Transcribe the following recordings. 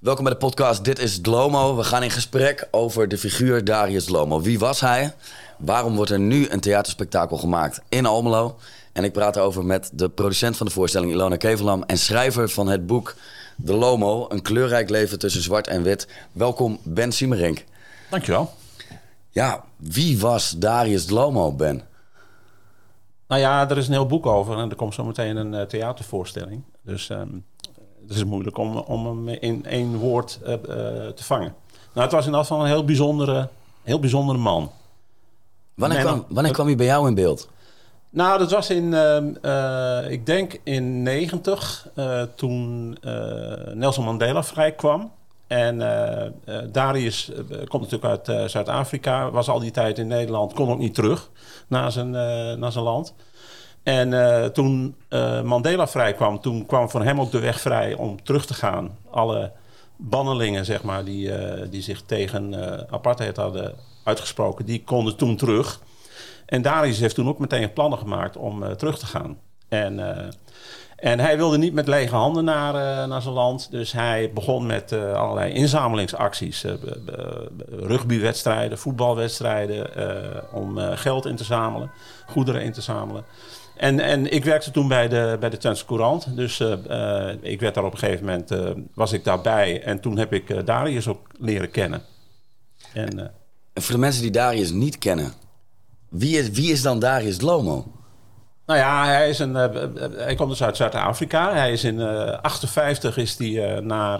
Welkom bij de podcast Dit is Dlomo. We gaan in gesprek over de figuur Darius Dlomo. Wie was hij? Waarom wordt er nu een theaterspektakel gemaakt in Almelo? En ik praat erover met de producent van de voorstelling Ilona Kevelam... en schrijver van het boek De Lomo, een kleurrijk leven tussen zwart en wit. Welkom Ben Siemerink. Dankjewel. Ja, wie was Darius Dlomo, Ben? Nou ja, er is een heel boek over en er komt zo meteen een uh, theatervoorstelling. Dus um, het is moeilijk om, om hem in één woord uh, uh, te vangen. Nou, het was in elk geval een heel bijzondere, heel bijzondere man. Wanneer, kwam, wanneer kwam hij bij jou in beeld? Nou, dat was in, uh, ik denk in 90, toen Nelson Mandela vrij kwam. En Darius komt natuurlijk uit Zuid-Afrika, was al die tijd in Nederland, kon ook niet terug naar zijn, naar zijn land. En uh, toen uh, Mandela vrijkwam, toen kwam van hem ook de weg vrij om terug te gaan. Alle bannelingen, zeg maar, die, uh, die zich tegen apartheid hadden uitgesproken, die konden toen terug. En Darius heeft toen ook meteen plannen gemaakt om terug te gaan. En, en hij wilde niet met lege handen naar, naar zijn land. Dus hij begon met allerlei inzamelingsacties. rugbywedstrijden, voetbalwedstrijden, om geld in te zamelen, goederen in te zamelen. En, en ik werkte toen bij de, bij de Twentse Courant. Dus uh, uh, ik werd daar op een gegeven moment, uh, was ik daarbij. En toen heb ik Darius ook leren kennen. En, en, voor de mensen die Darius niet kennen, wie is, wie is dan Darius Lomo? Nou ja, hij, is een, hij komt dus uit Zuid-Afrika. Hij is in 1958 is hij, naar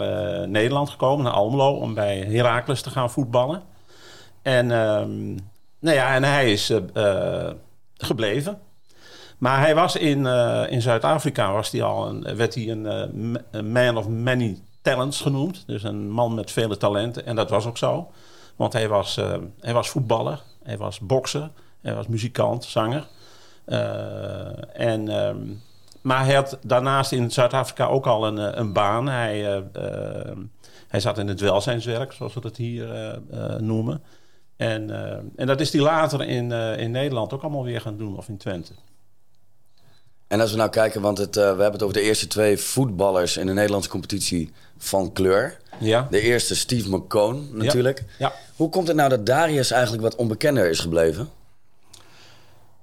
Nederland gekomen, naar Almelo, om bij Heracles te gaan voetballen. En, ehm, nou ja, en hij is gebleven. Maar hij was in, uh, in Zuid-Afrika, was hij al een, werd hij een, uh, een, man of many talents genoemd. Dus een man met vele talenten. En dat was ook zo. Want hij was, uh, hij was voetballer, hij was bokser, hij was muzikant, zanger. en, um, maar hij had daarnaast in Zuid-Afrika ook al een, een baan. Hij, hij zat in het welzijnswerk, zoals we dat hier noemen. En, en dat is hij later in, in Nederland ook allemaal weer gaan doen, of in Twente. En als we nou kijken, want het, uh, we hebben het over de eerste twee voetballers in de Nederlandse competitie van kleur. Ja. De eerste Steve McCone natuurlijk. Ja. ja. Hoe komt het nou dat Darius eigenlijk wat onbekender is gebleven?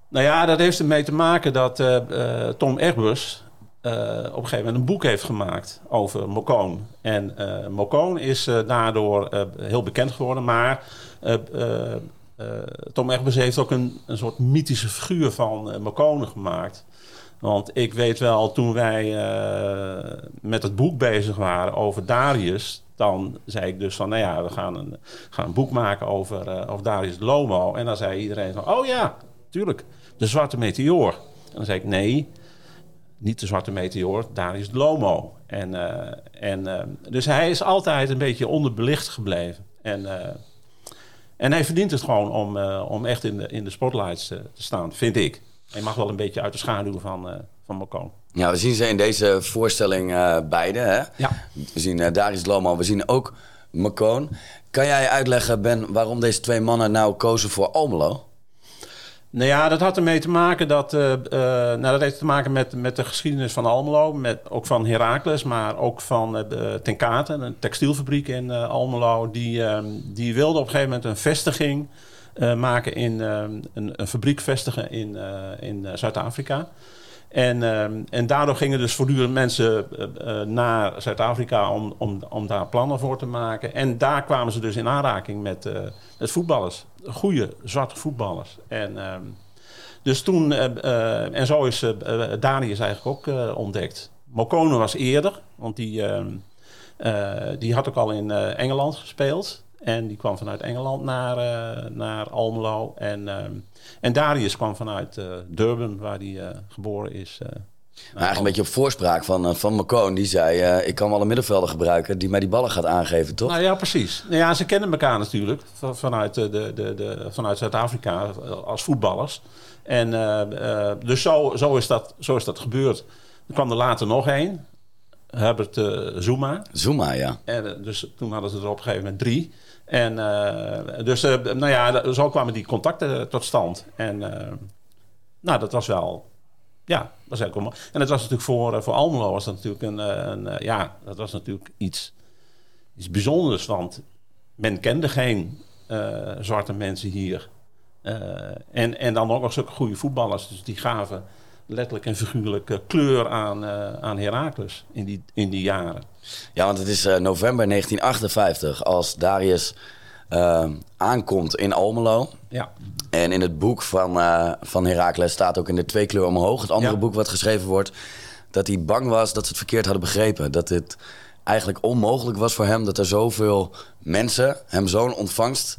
Nou ja, dat heeft ermee te maken dat uh, uh, Tom Egbers op een gegeven moment een boek heeft gemaakt over Mocone. En Mocone is daardoor heel bekend geworden, maar Tom Egbers heeft ook een, een soort mythische figuur van Mocone gemaakt. Want ik weet wel, toen wij uh, met het boek bezig waren over Darius, dan zei ik dus van, nou ja, we gaan een, gaan een boek maken over, uh, over Darius Lomo. En dan zei iedereen van, oh ja, tuurlijk, de Zwarte Meteoor. En dan zei ik, nee, niet de Zwarte Meteoor, Darius Lomo. En, uh, en, dus hij is altijd een beetje onderbelicht gebleven. En, en hij verdient het gewoon om, om echt in de, in de spotlights te staan, vind ik. Hij mag wel een beetje uit de schaduw van, uh, van. Ja, we zien ze in deze voorstelling uh, beide. Hè? Ja. We zien uh, Darius Lomo, we zien ook Mokone. Kan jij uitleggen, Ben, waarom deze twee mannen nou kozen voor Almelo? Nou ja, dat had ermee te maken dat. Uh, uh, nou, dat heeft te maken met, met de geschiedenis van Almelo. Met, ook van Heracles, maar ook van uh, Tenkaten, een textielfabriek in Almelo. Die, ehm, die wilde op een gegeven moment een vestiging maken in uh, een, een, fabriek vestigen in, uh, in Zuid-Afrika. En, en daardoor gingen dus voortdurend mensen naar Zuid-Afrika om, om, om daar plannen voor te maken. En daar kwamen ze dus in aanraking met, met voetballers. Goede zwarte voetballers. En, ehm, dus toen, en zo is Darius eigenlijk ook ontdekt. Mokone was eerder, want die, ehm, die had ook al in Engeland gespeeld. En die kwam vanuit Engeland naar, uh, naar Almelo. En, uh, en Darius kwam vanuit uh, Durban, waar hij geboren is. Nou, eigenlijk een beetje op voorspraak van, van. Die zei, ik kan wel een middenvelder gebruiken die mij die ballen gaat aangeven, toch? Nou ja, precies. Nou ja, ze kennen elkaar natuurlijk vanuit, de, de, de, vanuit Zuid-Afrika als voetballers. En dus zo, zo, is dat, zo is dat gebeurd. Er kwam er later nog één. Herbert Zuma. Zuma, ja. En, dus toen hadden ze er op een gegeven moment drie. En uh, dus, uh, nou ja, zo kwamen die contacten tot stand. En nou, dat was wel, ja, dat was En het was natuurlijk voor, voor Almelo was dat natuurlijk een, een ja, dat was natuurlijk iets iets bijzonders, want men kende geen eh, zwarte mensen hier. Eh, en, en dan ook nog zulke goede voetballers. Dus die gaven letterlijk en figuurlijk eh, kleur aan, uh, aan Heracles in die, in die jaren. Ja, want het is uh, november 1958 als Darius uh, aankomt in Almelo. Ja. En in het boek van, van Heracles staat ook in de twee kleur omhoog, het andere Ja. boek wat geschreven wordt, dat hij bang was dat ze het verkeerd hadden begrepen. Dat het eigenlijk onmogelijk was voor hem dat er zoveel mensen hem zo'n ontvangst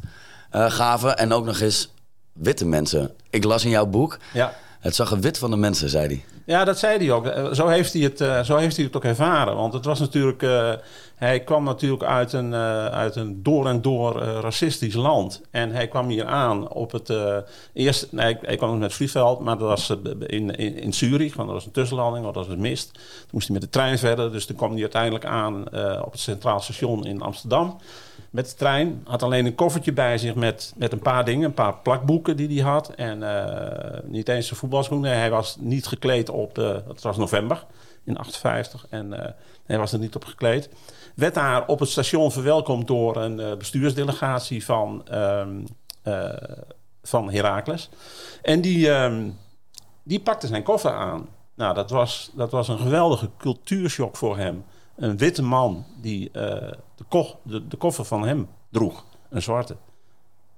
eh, gaven. En ook nog eens witte mensen. Ik las in jouw boek, Ja. Het zag er wit van de mensen, zei hij. Ja, dat zei hij ook. Eh, Zo heeft hij het, eh, zo heeft hij het ook ervaren. Want het was natuurlijk. eh, hij kwam natuurlijk uit een, uit een door en door racistisch land. En hij kwam hier aan op het. eh eerst. Nee, hij kwam met het vliegveld, maar dat was in, in, in Zurich. Want dat was een tussenlanding, want dat was mist. Toen moest hij met de trein verder. Dus toen kwam hij uiteindelijk aan op het Centraal Station in Amsterdam. Met de trein. Had alleen een koffertje bij zich met, met een paar dingen. Een paar plakboeken die hij had. En eh, niet eens zijn voetbalschoenen. Hij was niet gekleed op de... Het was november in 58. En eh, hij was er niet op gekleed. Werd daar op het station verwelkomd door een eh, bestuursdelegatie van, eh, van Heracles. En die, ehm, die pakte zijn koffer aan. Nou, dat was, dat was een geweldige cultuurshock voor hem. Een witte man die eh, de, de, koffer van hem droeg. Een zwarte.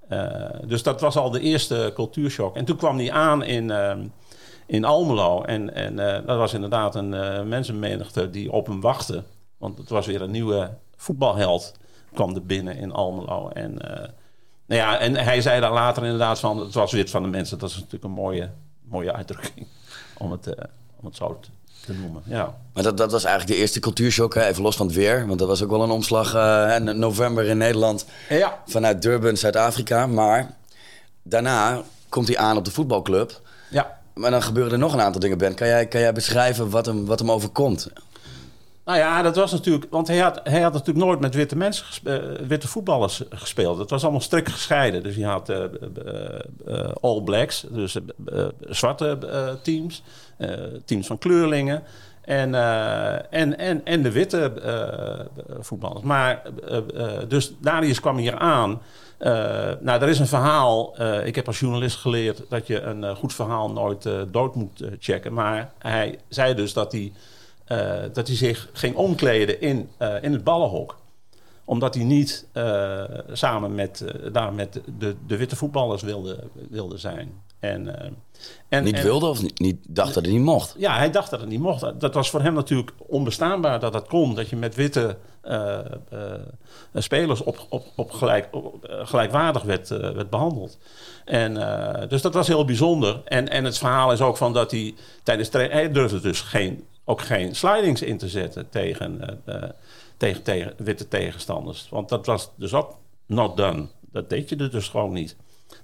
Eh, dus dat was al de eerste cultuurshock. En toen kwam hij aan in, ehm, in Almelo. En, en dat was inderdaad een mensenmenigte die op hem wachtte. Want het was weer een nieuwe voetbalheld. Kwam er binnen in Almelo. En, nou ja, en hij zei daar later inderdaad van... het was wit van de mensen. Dat is natuurlijk een mooie, mooie uitdrukking. Om het, om het zo te, te noemen. Ja. Maar dat, dat was eigenlijk de eerste cultuurshock, hè? even los van het weer. Want dat was ook wel een omslag eh, in november in Nederland ja. vanuit Durban, Zuid-Afrika. Maar daarna komt hij aan op de voetbalclub. Ja. Maar dan gebeuren er nog een aantal dingen, Ben. Kan jij, kan jij beschrijven wat hem, wat hem overkomt? Nou ja, dat was natuurlijk... Want hij had, hij had natuurlijk nooit met witte mensen, eh, witte voetballers gespeeld. Het was allemaal strikt gescheiden. Dus je had eh, eh, eh, All Blacks, dus eh, eh, zwarte eh, teams. Eh, teams van kleurlingen. En, eh, en, en, en de witte eh, voetballers. Maar, dus Darius kwam hier aan. Nou, er is een verhaal. ik heb als journalist geleerd dat je een goed verhaal nooit dood moet checken. Maar hij zei dus dat hij, dat hij zich ging omkleden in, in het ballenhok omdat hij niet eh, samen met, eh, daar met de, de witte voetballers wilde, wilde zijn. En, eh, en, niet en- wilde of niet, niet dacht dat het niet mocht? ja, hij dacht dat het niet mocht. Dat was voor hem natuurlijk onbestaanbaar dat dat kon. Dat je met witte spelers op, op, op gelijk, op, gelijkwaardig werd, werd behandeld. En, dus dat was heel bijzonder. En, en het verhaal is ook van dat hij tijdens tra- hij durfde dus geen, ook geen slidings in te zetten tegen, tegen, tegen witte tegenstanders. Want dat was dus ook not done. Dat deed je er dus gewoon niet.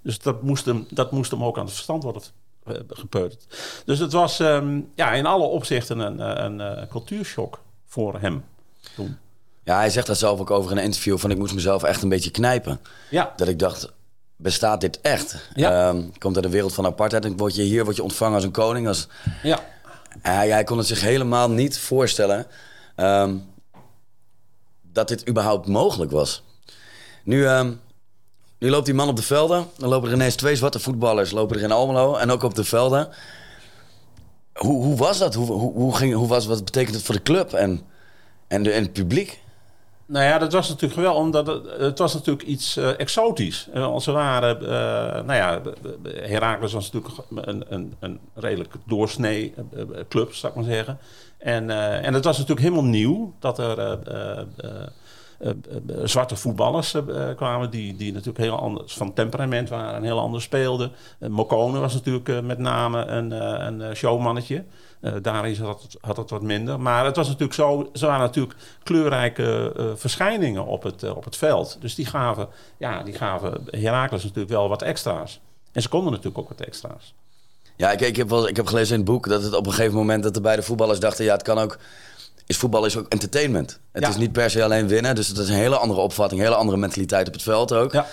Dus dat moest hem, dat moest hem ook aan het verstand worden eh, gepeuterd. Dus het was ehm, ja, in alle opzichten een, eh, een, eh, cultuurshock voor hem toen. Ja, hij zegt dat zelf ook over in een interview van ik moest mezelf echt een beetje knijpen. Ja, Dat ik dacht, bestaat dit echt? Ja. Ehm, komt uit een wereld van apartheid en word je hier word je ontvangen als een koning. Als, ja, hij, hij kon het zich helemaal niet voorstellen ehm, dat dit überhaupt mogelijk was. Nu, ehm, nu loopt die man op de velden. Dan lopen er ineens twee zwarte voetballers lopen er in Almelo en ook op de velden. Hoe, hoe was dat? Hoe, hoe, hoe, ging, hoe was, wat betekent het voor de club en, en, de, en het publiek? Nou ja, dat was natuurlijk wel omdat het, was natuurlijk iets eh, exotisch. Eh, want ze waren, eh, nou ja, Herakles was natuurlijk een, een, een redelijk doorsnee club, zou ik maar zeggen. En, en het was natuurlijk helemaal nieuw dat er eh, eh, zwarte voetballers eh, kwamen die, die natuurlijk heel anders van temperament waren en heel anders speelden. Mokone was natuurlijk met name een, een showmannetje. Darius had had het wat minder. Maar het was natuurlijk zo, ze waren natuurlijk kleurrijke verschijningen op het, op het veld. Dus die gaven, ja, die gaven Herakles natuurlijk wel wat extra's. En ze konden natuurlijk ook wat extra's. Ja, ik, ik, heb wel, ik heb gelezen in het boek dat het op een gegeven moment dat de beide voetballers dachten, ja, het kan ook. Is voetbal is ook entertainment. Het Ja. is niet per se alleen winnen. Dus het is een hele andere opvatting, een hele andere mentaliteit op het veld ook. Ja.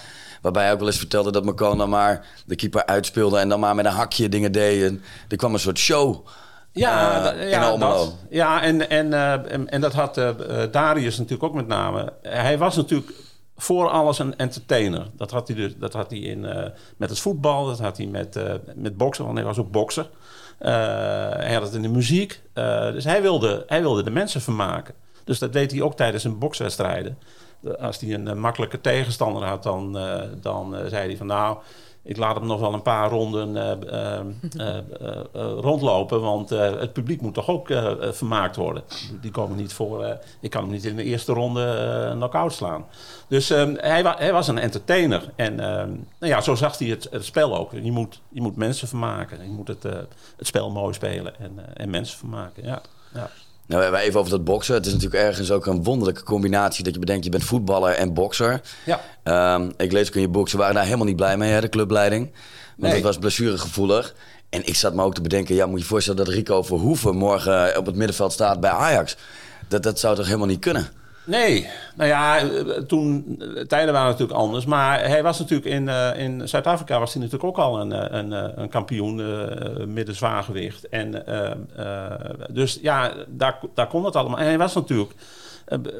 Waarbij hij ook wel eens vertelde dat dan maar de keeper uitspeelde en dan maar met een hakje dingen deed. En er kwam een soort show Ja, uh, ja, dat, ja en, en, uh, en, en, dat had uh, Darius natuurlijk ook met name. Hij was natuurlijk voor alles een entertainer. Dat had hij, dus, dat had hij in, met het voetbal, dat had hij met, met boksen, want hij was ook bokser. Hij had het in de muziek. dus hij wilde, hij wilde de mensen vermaken. Dus dat deed hij ook tijdens zijn bokswedstrijden. Als hij een makkelijke tegenstander had, dan, dan zei hij van nou ik laat hem nog wel een paar ronden uh, uh, rondlopen, want het publiek moet toch ook vermaakt worden. Die komen niet voor. ik kan hem niet in de eerste ronde knock-out slaan. Dus ehm, hij, wa hij, was een entertainer. En ehm, nou ja, zo zag hij het, het, spel ook. Je moet, je moet mensen vermaken. Je moet het, het spel mooi spelen en, en mensen vermaken. Ja. ja. Nou, we even over dat boksen. Het is natuurlijk ergens ook een wonderlijke combinatie dat je bedenkt, je bent voetballer en bokser. Ja. Um, ik lees ook in je boek, ze waren daar helemaal niet blij mee, hè, de clubleiding. Want nee. het was blessuregevoelig. En ik zat me ook te bedenken, ja, moet je voorstellen dat Rico Verhoeven morgen op het middenveld staat bij Ajax. Dat, dat zou toch helemaal niet kunnen? Nee, nou ja, toen, tijden waren natuurlijk anders. Maar hij was natuurlijk in, uh, in Zuid-Afrika was hij natuurlijk ook al een, een, een kampioen uh, midden zwaargewicht. En dus ja, daar, daar kon het allemaal. En hij was natuurlijk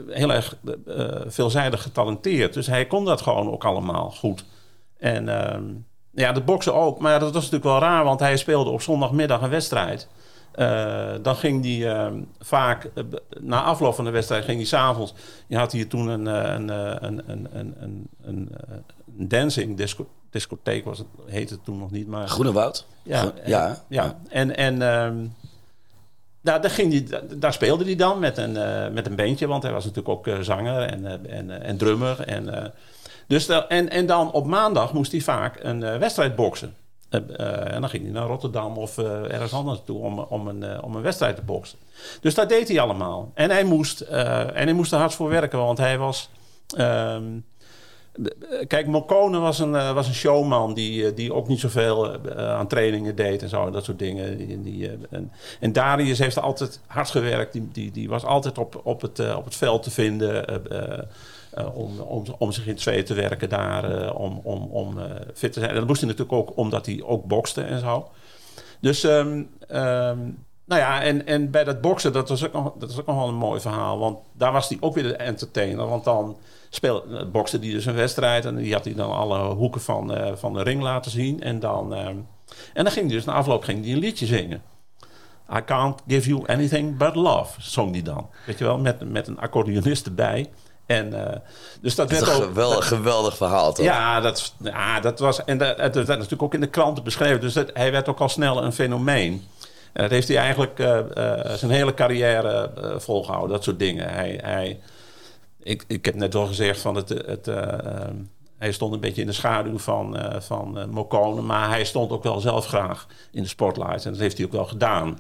heel erg veelzijdig getalenteerd. Dus hij kon dat gewoon ook allemaal goed. En ja, de boksen ook. Maar dat was natuurlijk wel raar, want hij speelde op zondagmiddag een wedstrijd. Uh, dan ging hij uh, vaak, uh, na afloop van de wedstrijd, ging hij s'avonds. Je had hier toen een, een, een, een, een, een, een, een dancing disco, discotheek, was het, heette het toen nog niet. Maar, Groenewoud? Ja. Ja, ja. En, en um, daar, daar, ging die, daar speelde hij dan met een, met een bandje, want hij was natuurlijk ook zanger en, en, en drummer. En, dus en, en dan op maandag moest hij vaak een wedstrijd boksen. Uh, en dan ging hij naar Rotterdam of uh, ergens anders toe om, om, een, om een wedstrijd te boksen. Dus dat deed hij allemaal. En hij moest, en hij moest er hard voor werken, want hij was. Um, kijk, Mokone was een, was een showman die, die ook niet zoveel aan trainingen deed en zo, dat soort dingen. Die, die, en, en, Darius heeft altijd hard gewerkt, die, die, die was altijd op, op, het, op het veld te vinden. Uh, om, om, om zich in zweet te werken daar, uh, om, om, om uh, fit te zijn. En dat moest hij natuurlijk ook omdat hij ook bokste en zo. Dus, um, um, nou ja, en, en bij dat boksen, dat was, ook nog, dat was ook nog wel een mooi verhaal. Want daar was hij ook weer de entertainer. Want dan speelde, bokste hij dus een wedstrijd en die had hij dan alle hoeken van, van de ring laten zien. En dan, um, en dan ging hij dus na afloop ging hij een liedje zingen. I can't give you anything but love, zong hij dan. Weet je wel, met, met een accordeonist erbij. En, uh, dus dat, dat werd ook. Een geweldig, geweldig verhaal, toch? Ja, dat, ja, dat was. En dat, dat werd natuurlijk ook in de kranten beschreven. Dus dat, hij werd ook al snel een fenomeen. En dat heeft hij eigenlijk uh, uh, zijn hele carrière volgehouden, dat soort dingen. Hij, hij, ik, ik heb net al gezegd van het. het hij stond een beetje in de schaduw van, van Mokone, maar hij stond ook wel zelf graag in de spotlight. En dat heeft hij ook wel gedaan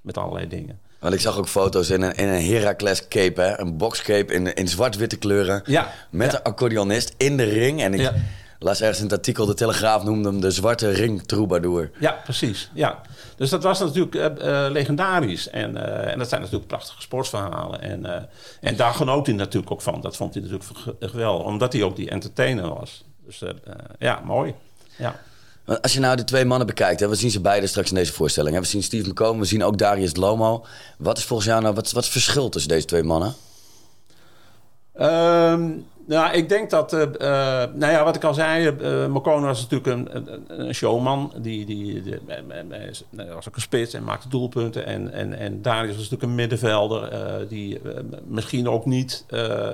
met allerlei dingen. Want ik zag ook foto's in een, in een Heracles cape, hè? een boxcape in, in zwart-witte kleuren. Ja. Met ja. een accordeonist in de ring. En ik Ja. las ergens in het artikel, de Telegraaf noemde hem de zwarte ring troubadour. Ja, precies. Ja. Dus dat was natuurlijk eh, eh, legendarisch. En, eh, en dat zijn natuurlijk prachtige sportverhalen. En, en daar genoot hij natuurlijk ook van. Dat vond hij natuurlijk geweldig. Omdat hij ook die entertainer was. Dus ja, mooi. Ja. Als je nou de twee mannen bekijkt, hè, we zien ze beide straks in deze voorstelling. We zien Steve McComb, we zien ook Darius Lomo. Wat is volgens jou nou, wat, wat het verschil tussen deze twee mannen? Ehm, nou, ik denk dat, eh, eh, nou ja, wat ik al zei, Mokone was natuurlijk een, een, showman. Die, die, hij was ook een spits en maakte doelpunten. En, en, en Darius was natuurlijk een middenvelder die misschien ook niet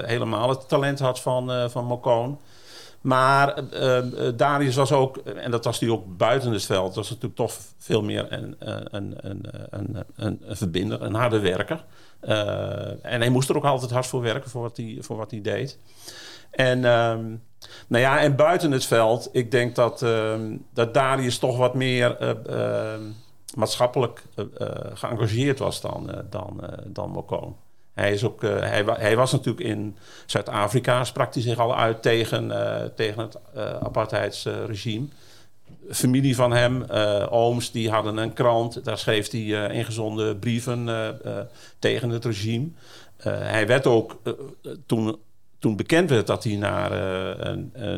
helemaal het talent had van, van Mokone. Maar eh, eh, Darius was ook, en dat was hij ook buiten het veld, was natuurlijk toch veel meer een, een, een, een, een, een, verbinder, een harde werker. Eh, en hij moest er ook altijd hard voor werken voor wat hij, voor wat hij deed. En, ehm, nou ja, en buiten het veld, ik denk dat, ehm, dat Darius toch wat meer eh, ehm, maatschappelijk geëngageerd was dan, dan, dan Mokone. Hij, is ook, eh, hij, hij was natuurlijk in Zuid-Afrika, sprak hij zich al uit tegen, eh, tegen het eh apartheidsregime. Familie van hem, ooms, die hadden een krant. Daar schreef hij ingezonden brieven tegen het regime. Hij werd ook, toen, toen bekend werd dat hij naar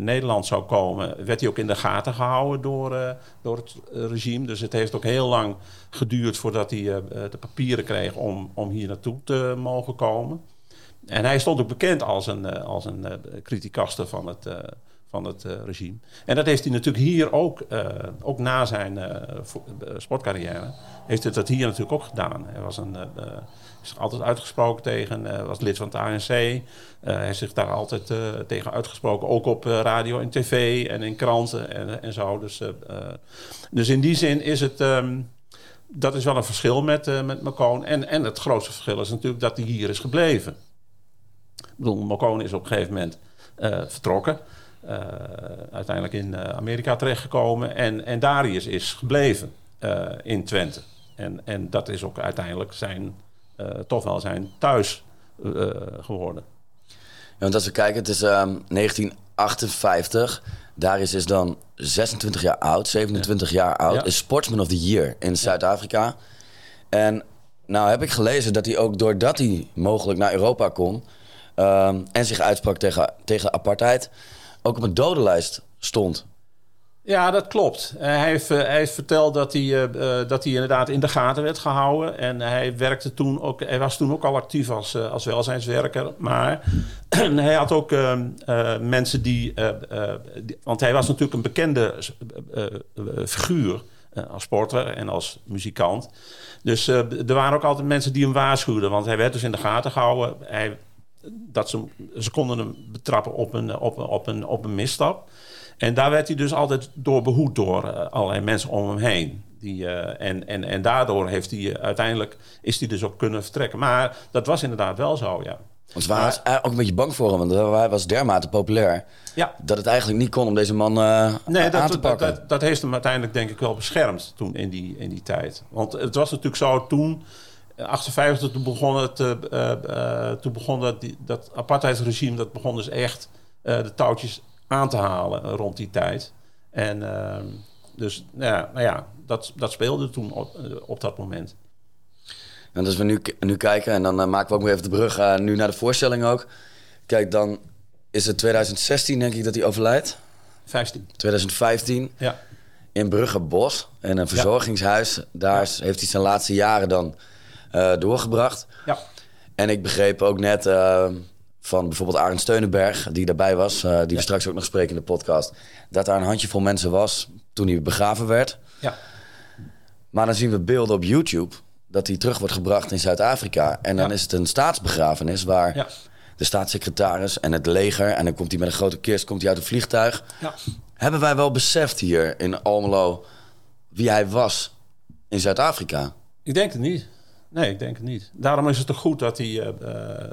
Nederland zou komen, werd hij ook in de gaten gehouden door, door het regime. Dus het heeft ook heel lang geduurd voordat hij de papieren kreeg om, om hier naartoe te mogen komen. En hij stond ook bekend als een, als een criticaster van het, van het regime. En dat heeft hij natuurlijk hier ook, ook na zijn sportcarrière, heeft hij dat hier natuurlijk ook gedaan. Hij was een is altijd uitgesproken tegen, uh, was lid van het ANC. Uh, eh, hij heeft zich daar altijd uh, tegen uitgesproken, ook op radio en tv en in kranten en, en zo. Dus, dus in die zin is het, um, dat is wel een verschil met, met Macron. En, en het grootste verschil is natuurlijk dat hij hier is gebleven. Ik bedoel, is op een gegeven moment vertrokken. uiteindelijk in Amerika terechtgekomen. En, en Darius is gebleven in Twente. En, en dat is ook uiteindelijk zijn eh, toch wel zijn thuis eh, geworden. Ja, want als we kijken, het is 1958. Ehm, Darius is dan 26 jaar oud, 27 jaar oud. Is Sportsman of the Year in Zuid-Afrika. En nou heb ik gelezen dat hij ook doordat hij mogelijk naar Europa kon... Ehm, en zich uitsprak tegen, tegen apartheid... ook op een dodenlijst stond. Ja, dat klopt. Uh, hij, heeft, uh, hij verteld dat hij, uh, dat hij inderdaad in de gaten werd gehouden. En hij, werkte toen ook, hij was toen ook al actief als, als welzijnswerker. Maar hij had ook ehm, mensen die, die, Want hij was natuurlijk een bekende figuur als sporter en als muzikant. Dus er waren ook altijd mensen die hem waarschuwden. Want hij werd dus in de gaten gehouden. Hij, dat ze, ze konden hem betrappen op een, op, op een, op een misstap. En daar werd hij dus altijd door behoed door uh, allerlei mensen om hem heen. Die, uh, en, en, en daardoor heeft hij uh, uiteindelijk is hij dus ook kunnen vertrekken. Maar dat was inderdaad wel zo, ja. Want we waren maar, ook een beetje bang voor hem, want hij was dermate populair. Ja. Dat het eigenlijk niet kon om deze man nee, dat, aan te pakken. Dat, dat, dat, heeft hem uiteindelijk denk ik wel beschermd toen in die, in die tijd. Want het was natuurlijk zo toen... 58, toen begon, het, toen begon dat, die, dat apartheidsregime, dat begon dus echt de touwtjes aan te halen rond die tijd. En uh, dus nou ja, nou ja, dat, dat speelde toen op, eh, op dat moment. En als we nu, nu kijken, en dan uh, maken we ook weer even de brug uh, nu naar de voorstelling ook. Kijk, dan is het 2016 denk ik dat hij overlijdt. 15. 2015. Ja. In Brugge Bos, in een verzorgingshuis. Daar heeft hij zijn laatste jaren dan doorgebracht. Ja. En ik begreep ook net van bijvoorbeeld Arend Steunenberg, die daarbij was, uh, die we straks ook nog spreken in de podcast, dat daar een handjevol mensen was toen hij begraven werd. Ja. Maar dan zien we beelden op YouTube dat hij terug wordt gebracht in Zuid-Afrika. En dan is het een staatsbegrafenis waar ja. de staatssecretaris en het leger, en dan komt hij met een grote kist, komt hij uit een vliegtuig. Ja. Hebben wij wel beseft hier in Almelo wie hij was in Zuid-Afrika? Ik denk het niet. Nee, ik denk het niet. Daarom is het toch goed dat, hij, uh,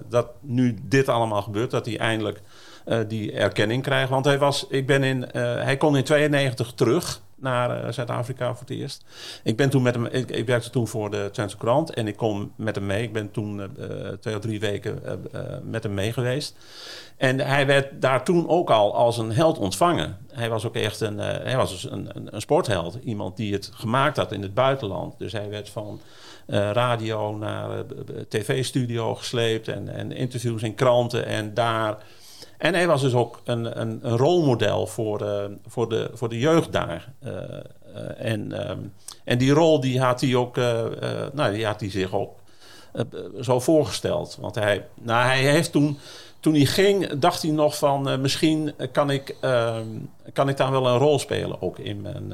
dat nu dit allemaal gebeurt. Dat hij eindelijk uh, die erkenning krijgt. Want hij, was, ik ben in, hij kon in 92 terug naar Zuid-Afrika voor het eerst. Ik, ben toen met hem, ik, werkte toen voor de Twentse Krant en ik kon met hem mee. Ik ben toen twee of drie weken met hem mee geweest. En hij werd daar toen ook al als een held ontvangen. Hij was ook echt een, hij was dus een, een, sportheld. Iemand die het gemaakt had in het buitenland. Dus hij werd van radio naar uh, tv-studio gesleept en, en, interviews in kranten en daar. En hij was dus ook een, een, een rolmodel voor, uh, voor, de, voor de jeugd daar. en, um, en die rol die had hij ook, nou, die had hij zich ook zo voorgesteld. Want hij, nou, hij heeft toen toen hij ging, dacht hij nog van misschien kan ik, uh, kan ik daar wel een rol spelen, ook in mijn,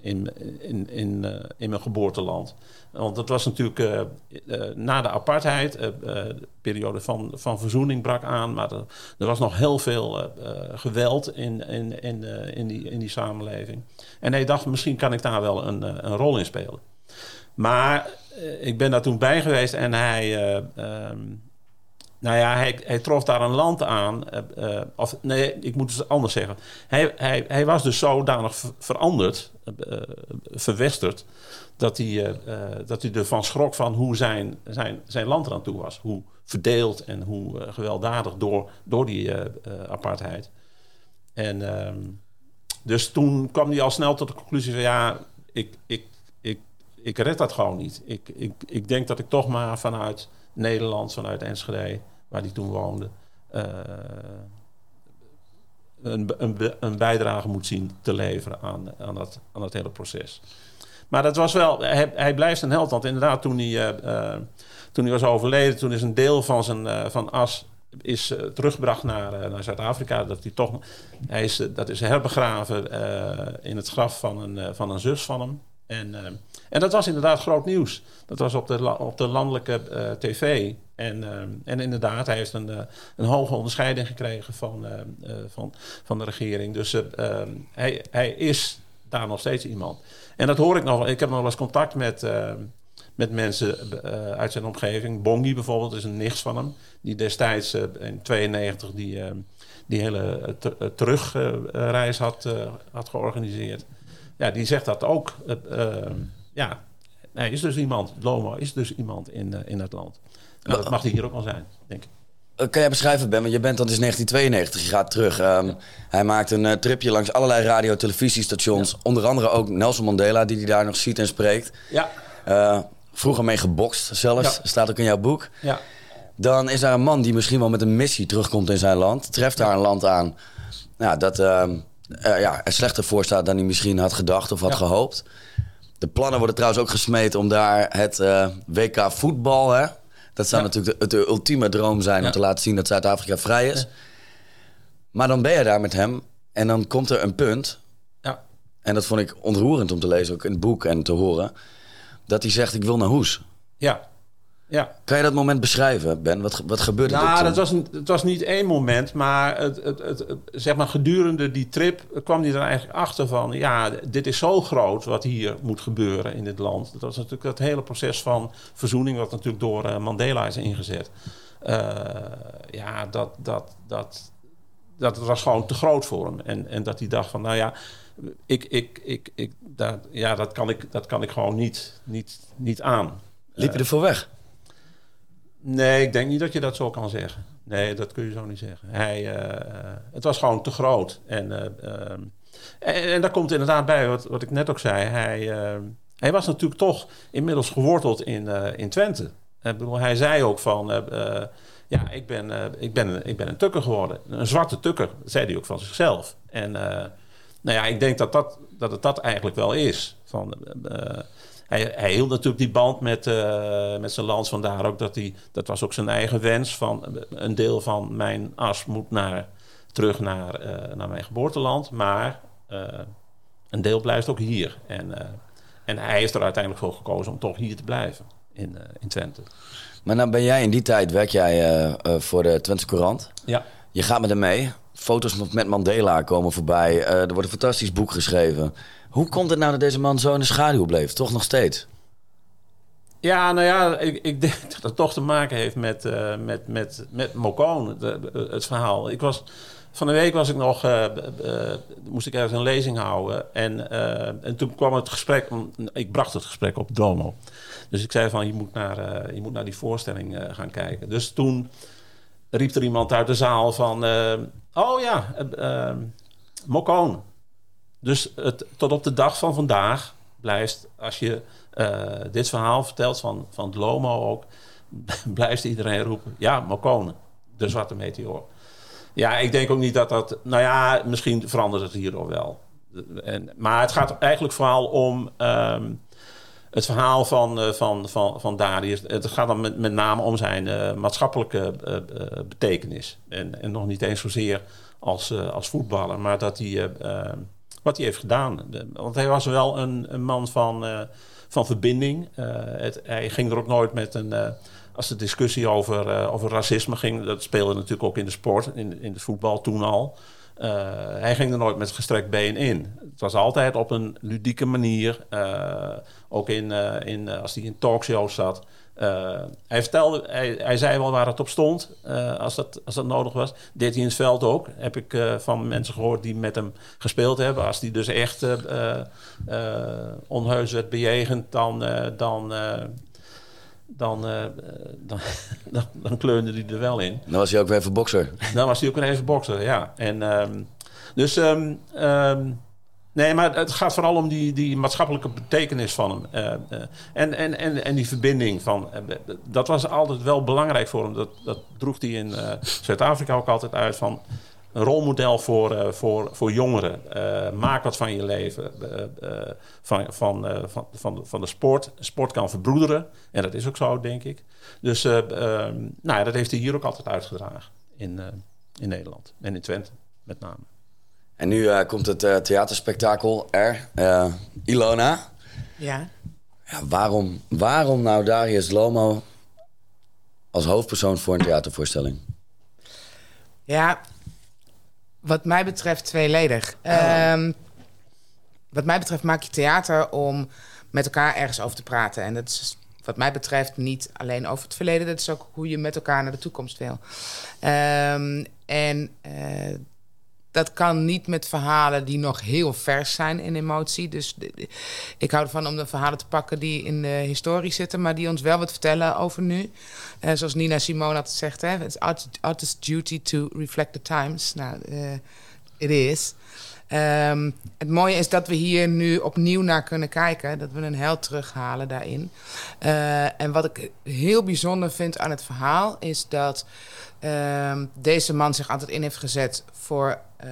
in, in, in, uh, in mijn geboorteland. Want dat was natuurlijk uh, uh, na de apartheid, de periode van, van verzoening brak aan, maar er, er was nog heel veel geweld in, in, in, in, die, in die samenleving. En hij dacht, misschien kan ik daar wel een, een rol in spelen. Maar ik ben daar toen bij geweest en hij. Um, nou ja, hij, hij, trof daar een land aan. Uh, of nee, ik moet het anders zeggen. Hij, hij, hij was dus zodanig veranderd, uh, verwesterd, dat hij, dat hij ervan schrok van hoe zijn, zijn, zijn land eraan toe was. Hoe verdeeld en hoe gewelddadig door, door die apartheid. En ehm, dus toen kwam hij al snel tot de conclusie van ja, ik, ik, ik, ik red dat gewoon niet. Ik, ik, ik denk dat ik toch maar vanuit Nederland, vanuit Enschede, waar hij toen woonde, een, een, een, bijdrage moet zien te leveren aan, aan, dat, aan hele proces. Maar dat was wel, hij, blijft een held. Want inderdaad, toen hij, toen hij was overleden, toen is een deel van zijn van as is teruggebracht naar, naar Zuid-Afrika. Dat hij toch, hij is, dat is herbegraven in het graf van een, van een zus van hem. En, uh, en dat was inderdaad groot nieuws. Dat was op de, op de landelijke uh, tv. En, uh, en inderdaad, hij heeft een, een hoge onderscheiding gekregen van, van, van de regering. Dus ehm, hij, hij is daar nog steeds iemand. En dat hoor ik nog. Ik heb nog wel eens contact met, met mensen uit zijn omgeving. Bongi bijvoorbeeld is een nicht van hem. Die destijds in 92 die, die hele terugreis had, had georganiseerd ja, die zegt dat ook. Uh, ja, hij is dus iemand, Lomo is dus iemand in, uh, in het land. Nou, dat mag hij hier ook wel zijn, denk ik. Eh, kan jij beschrijven, Ben? Want je bent dan dus 1992, je gaat terug. Um, hij maakt een uh, tripje langs allerlei radio- televisiestations. Ja. Onder andere ook Nelson Mandela, die hij daar nog ziet en spreekt. Ja. Uh, vroeger mee gebokst zelfs, ja. staat ook in jouw boek. Ja. Dan is daar een man die misschien wel met een missie terugkomt in zijn land. Treft daar een land aan nou, dat uh, uh, ja, er slechter voor staat dan hij misschien had gedacht of had ja. gehoopt. De plannen worden trouwens ook gesmeed om daar het uh, WK voetbal. Hè? Dat zou ja. natuurlijk de, de, ultieme droom zijn om te laten zien dat Zuid-Afrika vrij is. Maar dan ben je daar met hem en dan komt er een punt. Ja. En dat vond ik ontroerend om te lezen, ook in het boek en te horen. Dat hij zegt: Ik wil naar Hoes. Ja. Ja. Kan je dat moment beschrijven, Ben? Wat, wat gebeurde er nou, dat was, het was niet één moment, maar, het, het, het, zeg maar gedurende die trip kwam hij er eigenlijk achter van... ja, dit is zo groot wat hier moet gebeuren in dit land. Dat was natuurlijk dat hele proces van verzoening... wat natuurlijk door uh, Mandela is ingezet. Uh, ja, dat, dat, dat, dat was gewoon te groot voor hem. En, en dat hij dacht van, nou ja, ik, ik, ik, ik, dat, ja, dat, kan ik, dat kan ik gewoon niet, niet, niet aan. Liep je ervoor weg? Nee, ik denk niet dat je dat zo kan zeggen. Nee, dat kun je zo niet zeggen. Hij, uh, het was gewoon te groot. En, uh, en, daar komt inderdaad bij wat, wat ik net ook zei. Hij, hij was natuurlijk toch inmiddels geworteld in, in Twente. Bedoel, hij zei ook van... ja, ik ben, ik, ben, ik ben een tukker geworden. Een zwarte tukker, zei hij ook van zichzelf. En nou ja, ik denk dat, dat, dat het dat eigenlijk wel is. Van, hij, hij hield natuurlijk die band met, uh, met zijn land. Vandaar ook dat hij, dat was ook zijn eigen wens. Van een deel van mijn as moet naar, terug naar, uh, naar mijn geboorteland. Maar uh, een deel blijft ook hier. En, en hij heeft er uiteindelijk voor gekozen om toch hier te blijven in, in Twente. Maar nou ben jij in die tijd, werk jij voor de Twente Courant. Ja. Je gaat met hem mee. Foto's met Mandela komen voorbij. er wordt een fantastisch boek geschreven. Hoe komt het nou dat deze man zo in de schaduw bleef? Toch nog steeds? Ja, nou ja, ik, ik denk dat het toch te maken heeft met, uh, met, met, met het verhaal. Ik was, van de week was ik nog, uh, moest ik ergens een lezing houden. En, en toen kwam het gesprek, ik bracht het gesprek op Domo. Dus ik zei van, je moet naar, je moet naar die voorstelling gaan kijken. Dus toen riep er iemand uit de zaal van, oh ja, Mokone. Dus het, tot op de dag van vandaag blijft, als je uh, dit verhaal vertelt van, van het Lomo ook, blijft iedereen roepen: ja, Mokone, de zwarte meteor. Ja, ik denk ook niet dat dat. Nou ja, misschien verandert het hierdoor wel. En, maar het gaat eigenlijk vooral om. Um, het verhaal van, uh, van, van, van Darius. Het gaat dan met, met name om zijn uh, maatschappelijke uh, betekenis. En, en nog niet eens zozeer als, als voetballer, maar dat hij wat hij heeft gedaan. Want hij was wel een, een man van, van verbinding. Hij ging er ook nooit met een. Als de discussie over, over racisme ging, dat speelde natuurlijk ook in de sport, in, in het voetbal toen al. Hij ging er nooit met gestrekt been in. Het was altijd op een ludieke manier. ook in, in, als hij in talkshows zat. Hij, vertelde, hij, hij, zei wel waar het op stond, als, dat, als dat nodig was. Deed hij in het veld ook. Heb ik van mensen gehoord die met hem gespeeld hebben. Als hij dus echt onheus werd bejegend, dan, dan, dan, dan, dan, dan, kleurde hij er wel in. Dan was hij ook weer even bokser. Dan was hij ook weer even bokser, ja. En, um, dus... Um, um, Nee, maar het gaat vooral om die, die maatschappelijke betekenis van hem. Uh, uh, en, en, en, en die verbinding van. Uh, dat was altijd wel belangrijk voor hem. Dat, dat droeg hij in Zuid-Afrika ook altijd uit van. Een rolmodel voor, voor, voor jongeren. maak wat van je leven. van, van, van, van, van de sport. Sport kan verbroederen. En dat is ook zo, denk ik. Dus nou ja, dat heeft hij hier ook altijd uitgedragen. In, in Nederland. En in Twente, met name. En nu uh, komt het uh, theaterspektakel er. Uh, Ilona. Ja. ja. waarom, waarom nou Darius Lomo als hoofdpersoon voor een theatervoorstelling? Ja, wat mij betreft tweeledig. Oh. Um, wat mij betreft maak je theater om met elkaar ergens over te praten. En dat is wat mij betreft niet alleen over het verleden. Dat is ook hoe je met elkaar naar de toekomst wil. Um, en dat kan niet met verhalen die nog heel vers zijn in emotie. Dus ik hou ervan om de verhalen te pakken die in de historie zitten, maar die ons wel wat vertellen over nu. Uh, zoals Nina Simone altijd zegt, hè, it's artist's duty to reflect the times. Nou, uh, it is. Um, het mooie is dat we hier nu opnieuw naar kunnen kijken. Dat we een held terughalen daarin. Uh, en wat ik heel bijzonder vind aan het verhaal... is dat uh, deze man zich altijd in heeft gezet voor uh,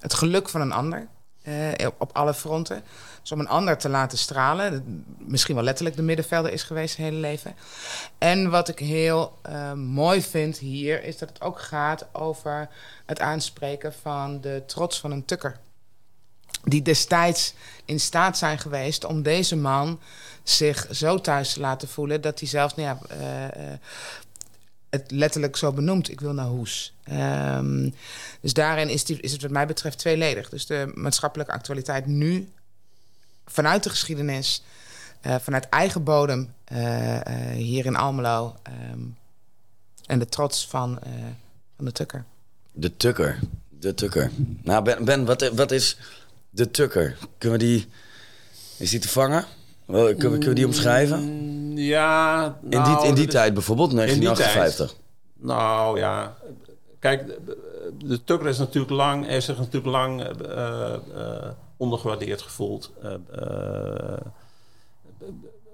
het geluk van een ander. Uh, op alle fronten. Dus om een ander te laten stralen. Misschien wel letterlijk de middenvelder is geweest zijn hele leven. En wat ik heel mooi vind hier... is dat het ook gaat over het aanspreken van de trots van een tukker. Die destijds in staat zijn geweest om deze man zich zo thuis te laten voelen... dat hij zelfs nou ja, het letterlijk zo benoemd. Ik wil naar Hoes. Um, dus daarin is, die, is het wat mij betreft tweeledig. Dus de maatschappelijke actualiteit nu, vanuit de geschiedenis, uh, vanuit eigen bodem hier in Almelo. Um, en de trots van, van de tukker. De tukker. De tukker. Nou, Ben, ben wat, wat is de tukker? Kunnen we die... Is die te vangen? Kunnen we, kunnen we die omschrijven? Mm, ja, nou, in die, in nou, die tijd bijvoorbeeld, 1958. nou ja, kijk, de, de Tukker is natuurlijk lang, heeft zich natuurlijk lang uh, uh, ondergewaardeerd gevoeld. Uh,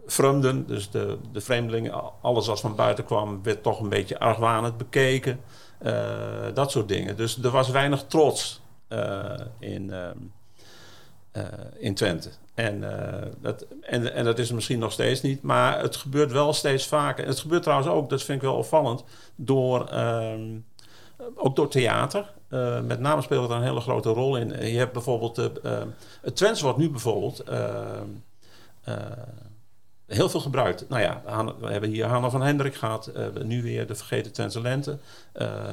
Fremden, dus de, de vreemdelingen, alles wat van buiten kwam, werd toch een beetje argwanend bekeken. dat soort dingen. Dus er was weinig trots in, in Twente. En, uh, dat, en, en dat is misschien nog steeds niet, maar het gebeurt wel steeds vaker. Het gebeurt trouwens ook, dat vind ik wel opvallend, door, uh, ook door theater. Uh, met name speelt het een hele grote rol in. Je hebt bijvoorbeeld, uh, het Twents wordt nu bijvoorbeeld heel veel gebruikt. Nou ja, we hebben hier Hanna van Hendrik gehad, nu weer de Vergeten Twentse Lente.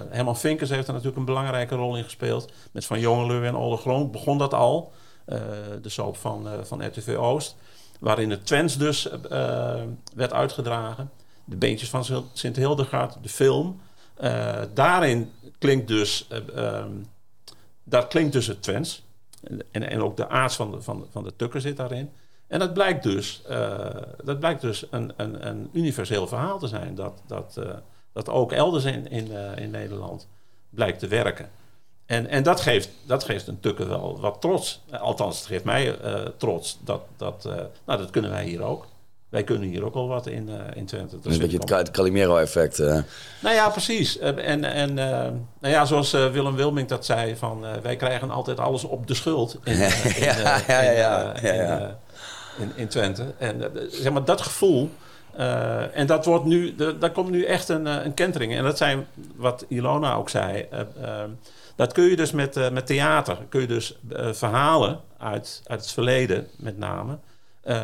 Herman Vinkers heeft er natuurlijk een belangrijke rol in gespeeld. Met Van Jongelui en Ole Groen begon dat al. Eh, de soap van, eh, van RTV Oost. Waarin het Twents dus eh, werd uitgedragen. De Beentjes van Sint Hildegard, de film. daarin klinkt dus, ehm, daar klinkt dus het Twents. En, en ook de aard van de, van, van de tukker zit daarin. En dat blijkt dus, dat blijkt dus een, een, een universeel verhaal te zijn. Dat, dat, dat ook elders in, in Nederland blijkt te werken. En, en dat, geeft, dat geeft een tukker wel wat trots. Althans, het geeft mij uh, trots. Dat, dat, uh, nou, dat kunnen wij hier ook. Wij kunnen hier ook al wat in, uh, in Twente. Dat een beetje het, het Calimero-effect. Nou ja, precies. en en nou ja, zoals Willem Wilming dat zei, van, wij krijgen altijd alles op de schuld in, in, ja, ja, ja, ja, in, in, Twente. En zeg maar, dat gevoel... Uh, en dat wordt nu, daar komt nu echt een, een kentering. En dat zijn wat Ilona ook zei. Uh, uh, dat kun je dus met, uh, met theater, kun je dus uh, verhalen uit, uit het verleden met name, uh,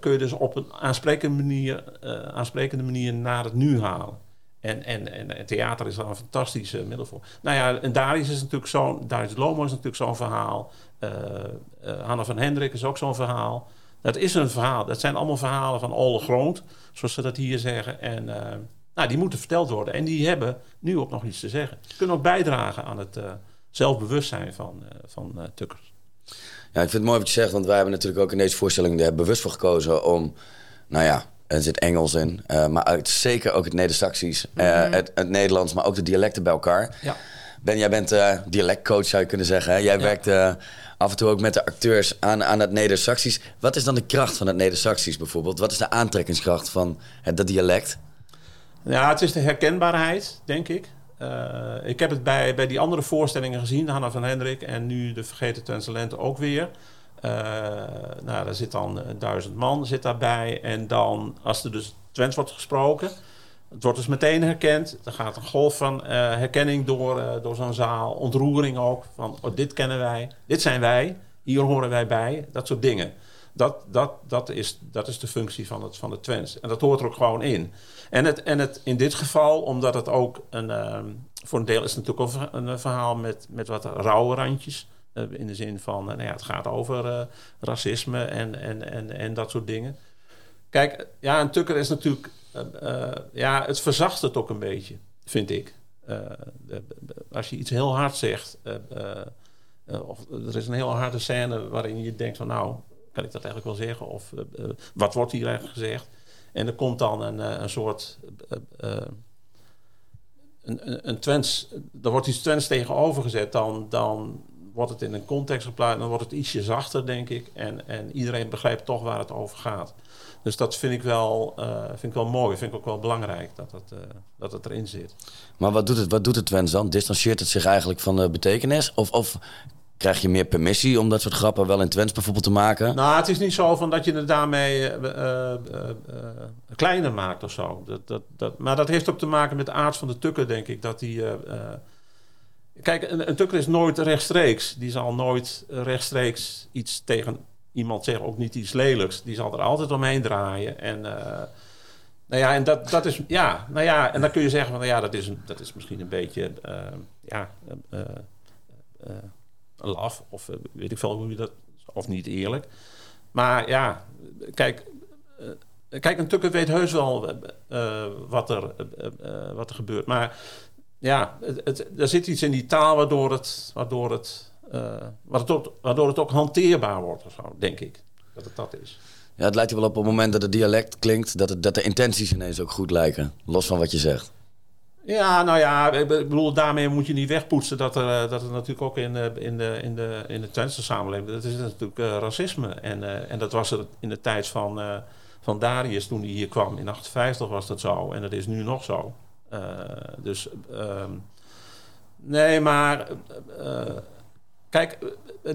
kun je dus op een aansprekende manier, aansprekende manier naar het nu halen. En, en, en, theater is daar een fantastisch middel voor. Nou ja, en Darius is natuurlijk zo'n, Darius Lomo is natuurlijk zo'n verhaal. Hanna van Hendrik is ook zo'n verhaal. Dat is een verhaal. Dat zijn allemaal verhalen van Ole Groot, zoals ze dat hier zeggen. En nou, die moeten verteld worden. En die hebben nu ook nog iets te zeggen. Ze kunnen ook bijdragen aan het uh, zelfbewustzijn van, uh, van uh, tukkers. Ja, ik vind het mooi wat je zegt. Want wij hebben natuurlijk ook in deze voorstelling er bewust voor gekozen om... Nou ja, er zit Engels in. maar uit, zeker ook het Neder-Saxisch. Mm -hmm. het, het, Nederlands, maar ook de dialecten bij elkaar. Ja. Ben, jij bent uh, dialectcoach, zou je kunnen zeggen. Hè? Jij werkt af en toe ook met de acteurs aan, aan het Neder-Saxisch. Wat is dan de kracht van het Neder-Saxisch bijvoorbeeld? Wat is de aantrekkingskracht van het, dat dialect? Ja, het is de herkenbaarheid, denk ik. Uh, ik heb het bij, bij die andere voorstellingen gezien, Hanna van Hendrik en nu de Vergeten Twentse ook weer. Uh, nou, daar zit dan duizend man zit daarbij. En dan, als er dus Twents wordt gesproken, het wordt dus meteen herkend. Er gaat een golf van herkenning door, door zo'n zaal. Ontroering ook. Van oh, dit kennen wij, dit zijn wij, hier horen wij bij. Dat soort dingen. Dat, dat, dat, is, dat is de functie van het, van het Twents. En dat hoort er ook gewoon in. En, het, en het, in dit geval, omdat het ook een. Uh, voor een deel is het natuurlijk ook een verhaal met, met wat rauwe randjes. in de zin van, nou ja, het gaat over racisme en, en, en, en dat soort dingen. Kijk, ja, een tukker is natuurlijk ja, het verzacht het ook een beetje, vind ik. Als je iets heel hard zegt, of er is een heel harde scène waarin je denkt van nou, kan ik dat eigenlijk wel zeggen? Of wat wordt hier eigenlijk gezegd? En er komt dan een, een soort een, een er wordt iets Twents tegenover gezet, dan, dan wordt het in een context geplaatst, dan wordt het ietsje zachter, denk ik. En, en iedereen begrijpt toch waar het over gaat. Dus dat vind ik wel, uh, vind ik wel mooi. Vind ik ook wel belangrijk dat het, uh, dat het erin zit. Maar wat doet het, wat doet het Twents dan? Distancieert het zich eigenlijk van de betekenis? Of, of krijg je meer permissie om dat soort grappen wel in Twents bijvoorbeeld te maken? Nou, het is niet zo van dat je het daarmee uh, kleiner maakt of zo. Dat, dat, dat, maar dat heeft ook te maken met de aard van de tukker, denk ik. Dat die... Kijk, een, een tukker is nooit rechtstreeks. Die zal nooit rechtstreeks iets tegen iemand zegt ook niet iets lelijks. Die zal er altijd omheen draaien. En, nou ja, en dat, dat is, ja, nou ja, en dan kun je zeggen van, nou ja, dat is, dat is misschien een beetje, ja, laf. Of weet ik veel hoe je dat, of niet eerlijk. Maar ja, kijk, kijk, een tukker weet heus wel wat, er, wat er gebeurt. Maar ja, het, het, er zit iets in die taal waardoor het, waardoor het uh, waardoor, het ook hanteerbaar wordt of zo, denk ik. Dat het dat is. Ja, het lijkt er wel op op het moment dat het dialect klinkt, dat, het, dat de intenties ineens ook goed lijken. Los van wat je zegt. Ja, nou ja, ik bedoel, daarmee moet je niet wegpoetsen dat er, eh, dat er natuurlijk ook in, de, in, de, in, de, in de Twentse samenleving, dat is natuurlijk uh, racisme. En, uh, en dat was er in de tijd van, van Darius toen hij hier kwam. In 58 was dat zo en dat is nu nog zo. dus, ehm, nee, maar Kijk,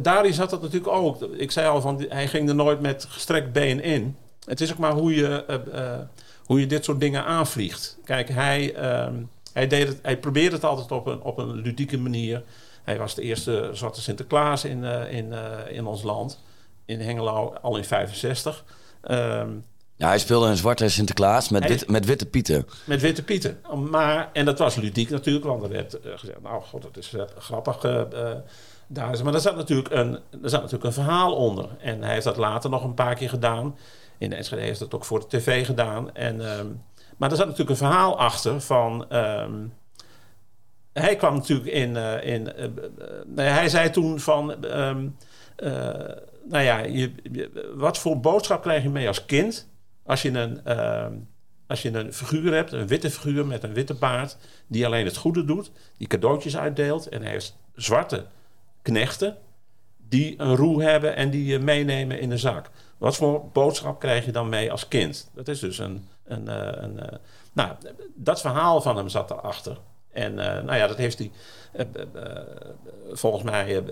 Darius had dat natuurlijk ook. Ik zei al, van, hij ging er nooit met gestrekt been in. Het is ook maar hoe je, hoe je dit soort dingen aanvliegt. Kijk, hij, uh, hij, deed het, hij probeerde het altijd op een, op een ludieke manier. Hij was de eerste zwarte Sinterklaas in, uh, in, in ons land. In Hengelo, al in 65. Ehm, ja, hij speelde een zwarte Sinterklaas met, wit, met witte pieten. Met witte pieten. Maar, en dat was ludiek natuurlijk, want er werd gezegd... nou, god, dat is grappig daar is. Maar er zat, natuurlijk een, er zat natuurlijk een verhaal onder. En hij heeft dat later nog een paar keer gedaan. In de Enschede heeft dat ook voor de tv gedaan. En, ehm, maar er zat natuurlijk een verhaal achter van... Um, hij kwam natuurlijk in... Uh, in uh, hij zei toen van... Uh, nou ja, je, wat voor boodschap krijg je mee als kind... als je een, als je een figuur hebt, een witte figuur met een witte baard... die alleen het goede doet, die cadeautjes uitdeelt... en hij heeft zwarte knechten die een roe hebben en die je meenemen in de zak. Wat voor boodschap krijg je dan mee als kind? Dat is dus een. Een, eh, eh, nou, dat verhaal van hem zat erachter. En uh, nou ja, dat heeft hij. volgens mij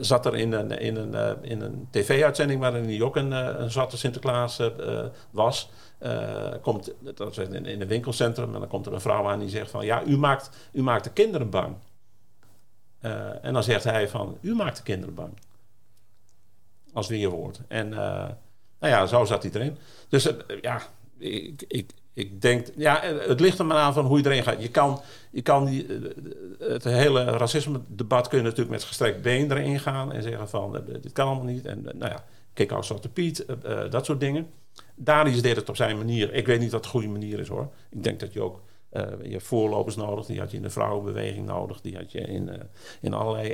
zat er in een, in een, in een tv-uitzending waarin hij ook een, een zwarte Sinterklaas was. komt, dat was in, in een winkelcentrum en dan komt er een vrouw aan die zegt van ja, u maakt, u maakt de kinderen bang. En dan zegt hij van, u maakt de kinderen bang. Als weerwoord. En nou ja, zo zat hij erin. Dus uh, ja, ik, ik, ik denk, ja, het ligt er maar aan van hoe je erin gaat. Je kan, je kan die, het hele racisme-debat kun je natuurlijk met gestrekt been erin gaan en zeggen van, dit kan allemaal niet. En nou ja, kijk als Zwarte Piet, dat soort dingen. Darius deed het op zijn manier. Ik weet niet wat de goede manier is hoor. Ik denk dat je ook je hebt voorlopers nodig, die had je in de vrouwenbeweging nodig, die had je in, uh, in allerlei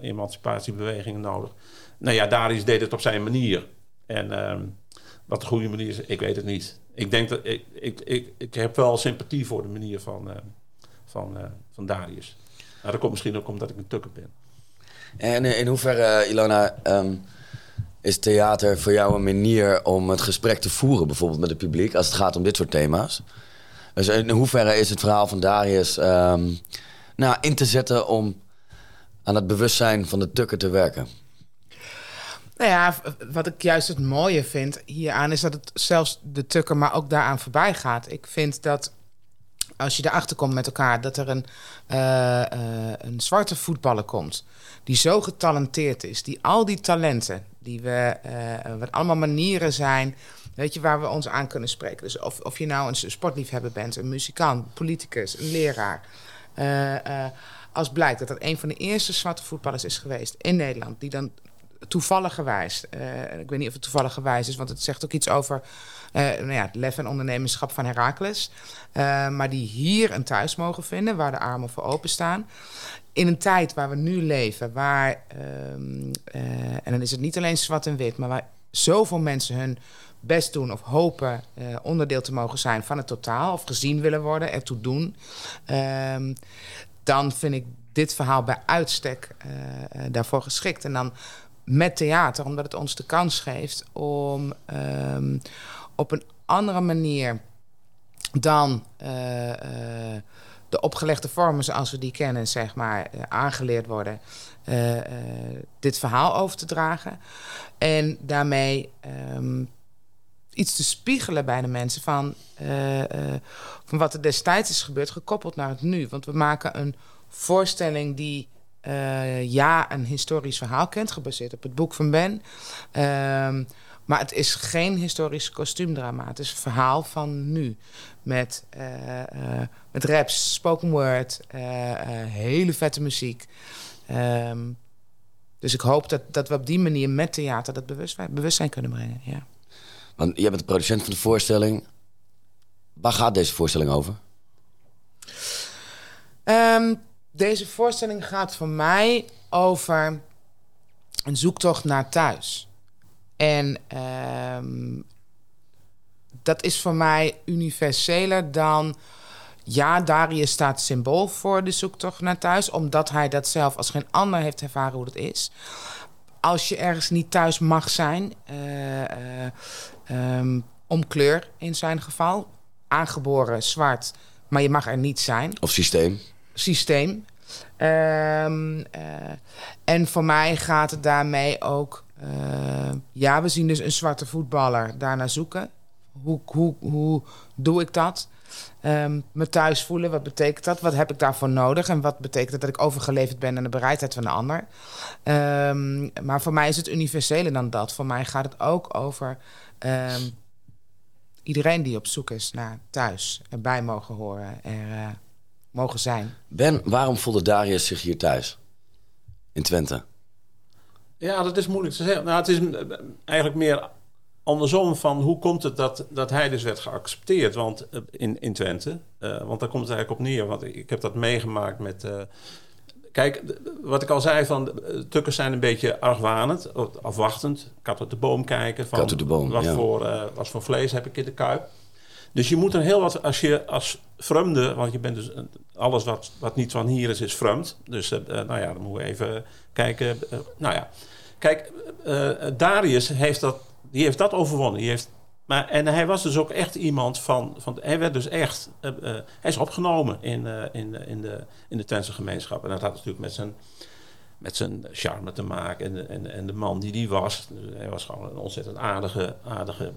emancipatiebewegingen nodig. Nou ja, Darius deed het op zijn manier. En uh, wat de goede manier is, ik weet het niet. Ik denk dat ik, ik, ik, ik heb wel sympathie voor de manier van, van, van Darius. Nou, dat komt misschien ook omdat ik een tukker ben. En in hoeverre, Ilona, ehm, is theater voor jou een manier om het gesprek te voeren, bijvoorbeeld met het publiek, als het gaat om dit soort thema's? Dus in hoeverre is het verhaal van Darius ehm, nou, in te zetten om aan het bewustzijn van de tukker te werken? Nou ja, wat ik juist het mooie vind hieraan is dat het zelfs de tukker, maar ook daaraan voorbij gaat. Ik vind dat als je erachter komt met elkaar dat er een, uh, uh, een zwarte voetballer komt die zo getalenteerd is, die al die talenten die we, wat allemaal manieren zijn, weet je, waar we ons aan kunnen spreken. Dus of, of je nou een sportliefhebber bent, een muzikant, politicus, een leraar. als blijkt dat dat een van de eerste zwarte voetballers is geweest in Nederland, die dan toevallig gewijs, ik weet niet of het toevallig gewijs is, want het zegt ook iets over uh, nou ja, het lef en ondernemerschap van Herakles. Uh, maar die hier een thuis mogen vinden, waar de armen voor openstaan. In een tijd waar we nu leven, waar, uh, en dan is het niet alleen zwart en wit, maar waar zoveel mensen hun best doen of hopen onderdeel te mogen zijn van het totaal, of gezien willen worden, ertoe doen, um, dan vind ik dit verhaal bij uitstek daarvoor geschikt. En dan met theater, omdat het ons de kans geeft om, um, op een andere manier dan de opgelegde vormen zoals we die kennen, zeg maar, aangeleerd worden, dit verhaal over te dragen. En daarmee um, iets te spiegelen bij de mensen van, van wat er destijds is gebeurd, gekoppeld naar het nu. Want we maken een voorstelling die ja, een historisch verhaal kent, gebaseerd op het boek van Ben. Uh, maar het is geen historisch kostuumdrama. Het is een verhaal van nu. Met, met raps, spoken word, hele vette muziek. Um, dus ik hoop dat, dat we op die manier met theater dat bewustzijn, bewustzijn kunnen brengen. Ja. Want jij bent de producent van de voorstelling. Waar gaat deze voorstelling over? Um, deze voorstelling gaat voor mij over een zoektocht naar thuis. En um, dat is voor mij universeler dan. Ja, Darius staat symbool voor de zoektocht naar thuis, omdat hij dat zelf als geen ander heeft ervaren hoe het is. Als je ergens niet thuis mag zijn, uh, uh, um, om kleur in zijn geval, aangeboren zwart, maar je mag er niet zijn. Of systeem. Systeem. Um, uh, en voor mij gaat het daarmee ook uh, ja, we zien dus een zwarte voetballer daarnaar zoeken. Hoe, hoe, hoe doe ik dat? Um, me thuis voelen, wat betekent dat? Wat heb ik daarvoor nodig? En wat betekent het dat ik overgeleverd ben aan de bereidheid van de ander? Um, maar voor mij is het universeler dan dat. Voor mij gaat het ook over um, iedereen die op zoek is naar thuis, erbij mogen horen, er uh, mogen zijn. Ben, waarom voelde Darius zich hier thuis? In Twente? Ja, dat is moeilijk te zeggen. Nou, het is eigenlijk meer andersom van hoe komt het dat, dat hij dus werd geaccepteerd want, eh, in, in Twente. Uh, want daar komt het eigenlijk op neer. Want ik heb dat meegemaakt met... Uh, kijk, wat ik al zei, van tukkers zijn een beetje argwanend, afwachtend. Kat uit de boom kijken. Van, de boom, wat, ja. voor, uh, wat voor vlees heb ik in de kuip? Dus je moet er heel wat, als je als vreemde, want je bent dus alles wat, wat niet van hier is, is vreemd. Dus nou ja, dan moeten we even kijken. Nou ja, kijk, Darius heeft dat, die heeft dat overwonnen. Die heeft, maar, en hij was dus ook echt iemand van, van hij werd dus echt, hij is opgenomen in, in, in, de, in de Twentse gemeenschap. En dat had natuurlijk met zijn, met zijn charme te maken en, en, en de man die die was. Hij was gewoon een ontzettend aardige, aardige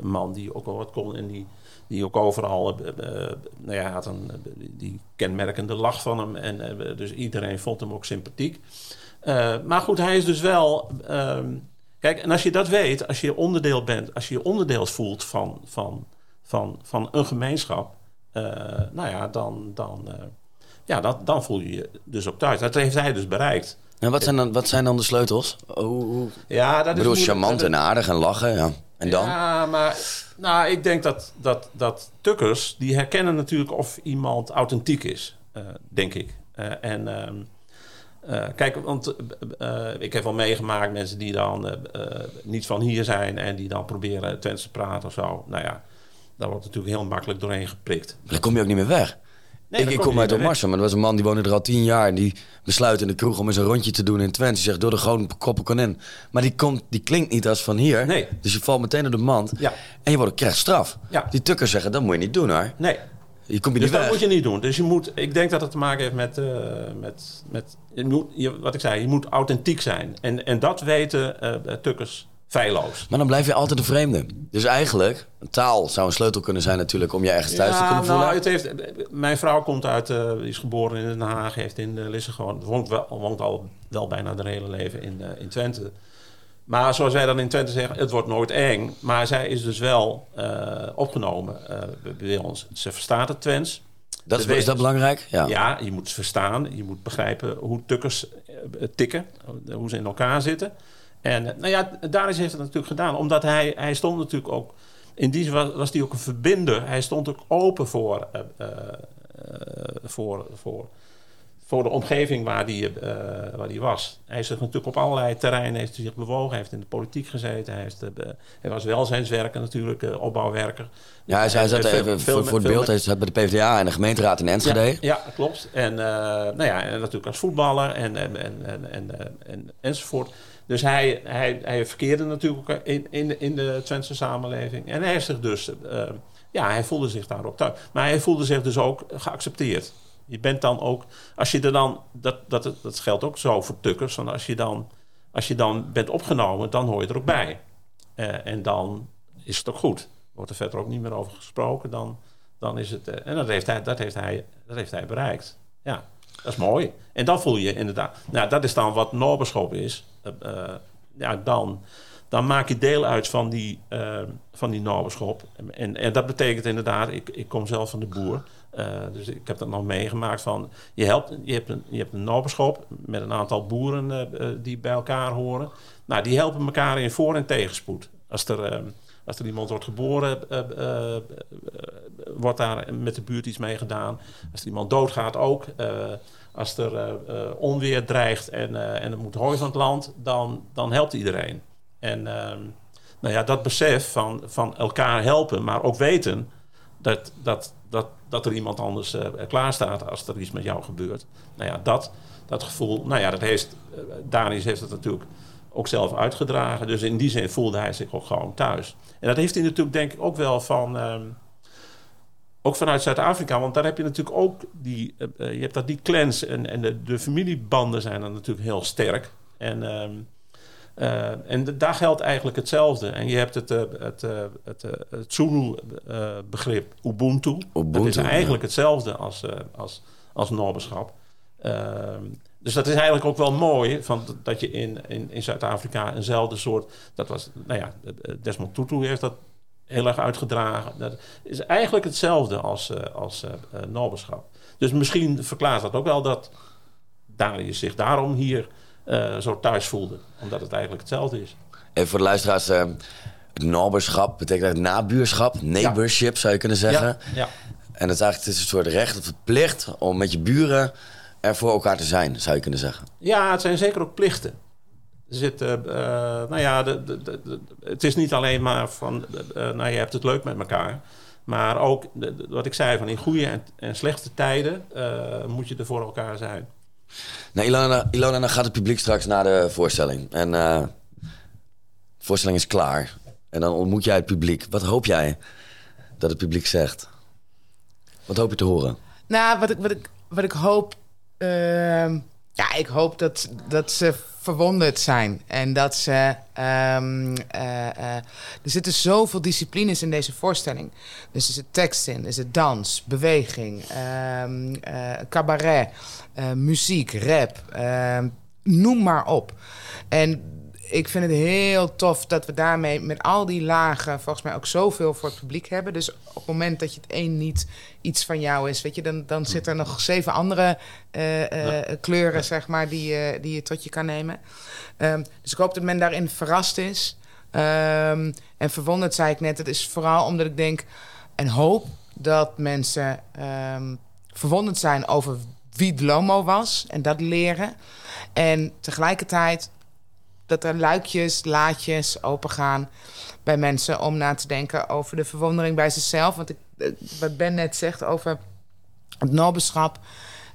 man die ook al wat kon en die die ook overal, uh, nou ja, had een, die kenmerkende lach van hem. En dus iedereen vond hem ook sympathiek. maar goed, hij is dus wel. Um, kijk, en als je dat weet, als je onderdeel bent, als je je onderdeel voelt van, van, van, van een gemeenschap, nou ja, dan, dan, ja, dat, dan voel je je dus ook thuis. Dat heeft hij dus bereikt. En wat zijn dan, wat zijn dan de sleutels? Hoe... Ja, dat ik bedoel, is charmant en aardig en lachen, ja. En dan? Ja, maar nou, ik denk dat, dat, dat tukkers, die herkennen natuurlijk of iemand authentiek is, uh, denk ik. Uh, en uh, kijk, want ik heb wel meegemaakt mensen die dan niet van hier zijn en die dan proberen Twents te praten of zo. Nou ja, daar wordt natuurlijk heel makkelijk doorheen geprikt. Maar dan kom je ook niet meer weg. Nee, ik, kom uit Omarsum, maar er was een man die woonde er al tien jaar. En die besluit in de kroeg om eens een rondje te doen in Twente. Die zegt, door de gewoon koppen kon in. Maar die, komt, die klinkt niet als van hier. Nee. Dus je valt meteen door de mand. Ja. En je wordt, krijgt straf. Ja. Die tukkers zeggen, dat moet je niet doen hoor. Nee, Je komt je dus niet dat weg. moet je niet doen. Dus je moet, ik denk dat het te maken heeft met, eh, met, met je moet, je, wat ik zei, je moet authentiek zijn. En, en dat weten eh, tukkers feilloos. Maar dan blijf je altijd een vreemde. Dus eigenlijk, een taal zou een sleutel kunnen zijn natuurlijk om je ergens thuis te kunnen voelen. nou, het heeft, mijn vrouw komt uit, eh, is geboren in Den Haag, heeft in uh, Lisse gewoond, woont, wel, woont al wel bijna haar hele leven in, uh, in Twente. Maar zoals wij dan in Twente zeggen, het wordt nooit eng. Maar zij is dus wel uh, opgenomen bij ons. Ze verstaat het Twents. Dat is, is, dat belangrijk? Ja. ja, je moet verstaan. Je moet begrijpen hoe tukkers uh, tikken, hoe ze in elkaar zitten. En nou ja, Darius heeft het natuurlijk gedaan, omdat hij, hij stond natuurlijk ook. In die was, was hij ook een verbinder. Hij stond ook open voor, uh, voor, voor, voor de omgeving waar hij, waar hij was. Hij is zich natuurlijk op allerlei terreinen heeft zich bewogen. Hij heeft in de politiek gezeten. Hij, heeft, hij was welzijnswerker natuurlijk, opbouwwerker. Ja, hij, hij zat even voor, voor het beeld. Hij zat bij de PvdA en de gemeenteraad in Enschede. Ja, ja klopt. En, nou ja, en natuurlijk als voetballer en, en, en, en, en, en, enzovoort. Dus hij, hij, hij verkeerde natuurlijk in, in, de, in de Twentse samenleving. En hij heeft zich dus, ja, hij voelde zich daar ook thuis. Maar hij voelde zich dus ook geaccepteerd. Je bent dan ook, als je er dan, dat, dat, dat geldt ook zo voor tukkers, van als je dan, als je dan bent opgenomen, dan hoor je er ook bij. Uh, en dan is het ook goed. Wordt er verder ook niet meer over gesproken, dan, dan is het, uh, en dat heeft, hij, dat, heeft hij, dat heeft hij bereikt. Ja, dat is mooi. En dan voel je inderdaad, nou dat is dan wat Noberschop is. Uh, ja, dan, dan maak je deel uit van die, uh, van die naberschap. En, en dat betekent inderdaad, ik, ik kom zelf van de boer. Uh, dus ik heb dat nog meegemaakt van, je, helpt, je hebt een, je hebt een met een aantal boeren die bij elkaar horen. Nou, die helpen elkaar in voor- en tegenspoed. Als er, als er iemand wordt geboren, wordt daar met de buurt iets mee gedaan. Als er iemand doodgaat ook als er onweer dreigt en, en er moet hooi van het land, dan, dan helpt iedereen. En nou ja, dat besef van, van elkaar helpen, maar ook weten dat, dat, dat, dat er iemand anders klaar staat als er iets met jou gebeurt. Nou ja, dat, dat gevoel, nou ja, dat heeft, Danius heeft het natuurlijk ook zelf uitgedragen. Dus in die zin voelde hij zich ook gewoon thuis. En dat heeft hij natuurlijk denk ik ook wel van... Um, ook vanuit Zuid-Afrika, want daar heb je natuurlijk ook die, uh, je hebt dat die clans en, en de, de, familiebanden zijn dan natuurlijk heel sterk. En, um, uh, en daar geldt eigenlijk hetzelfde. En je hebt het, uh, het, het, het Zulu-begrip Ubuntu. Ubuntu. Dat is eigenlijk ja. hetzelfde als, als, als. Ehm, dus dat is eigenlijk ook wel mooi, van, dat je in, in, in Zuid-Afrika eenzelfde soort... Dat was, nou ja, Desmond Tutu heeft dat heel erg uitgedragen. Dat is eigenlijk hetzelfde als, als. Dus misschien verklaart dat ook wel dat Darius zich daarom hier zo thuis voelde. Omdat het eigenlijk hetzelfde is. Even voor de luisteraars. noberschap betekent eigenlijk nabuurschap. Neighborship ja. zou je kunnen zeggen. Ja. ja. En het is eigenlijk het is een soort recht of plicht om met je buren er voor elkaar te zijn, zou je kunnen zeggen. Ja, het zijn zeker ook plichten. Er zit, uh, nou ja, de, de, de, het is niet alleen maar van, uh, nou je hebt het leuk met elkaar. Maar ook, wat ik zei, van in goede en, en slechte tijden uh, moet je er voor elkaar zijn. Nou, Ilona, dan gaat het publiek straks naar de voorstelling. En de voorstelling is klaar. En dan ontmoet jij het publiek. Wat hoop jij dat het publiek zegt? Wat hoop je te horen? Nou, wat ik, wat ik, wat ik hoop... ehm, ja, ik hoop dat, dat ze verwonderd zijn. En dat ze. Um, uh, uh, er zitten zoveel disciplines in deze voorstelling. Dus er zit tekst in, er dans, beweging, um, cabaret, muziek, rap. ehm, noem maar op. En ik vind het heel tof dat we daarmee met al die lagen volgens mij ook zoveel voor het publiek hebben. Dus op het moment dat je het één niet iets van jou is, weet je, dan, dan zit er nog zeven andere uh, uh, ja. kleuren, zeg maar, die, uh, die je tot je kan nemen. Um, dus ik hoop dat men daarin verrast is. Um, en verwonderd, zei ik net, het is vooral omdat ik denk en hoop dat mensen um, verwonderd zijn over wie Lomo was en dat leren. En tegelijkertijd dat er luikjes, laadjes opengaan bij mensen om na te denken over de verwondering bij zichzelf. Want ik, wat Ben net zegt over het noberschap.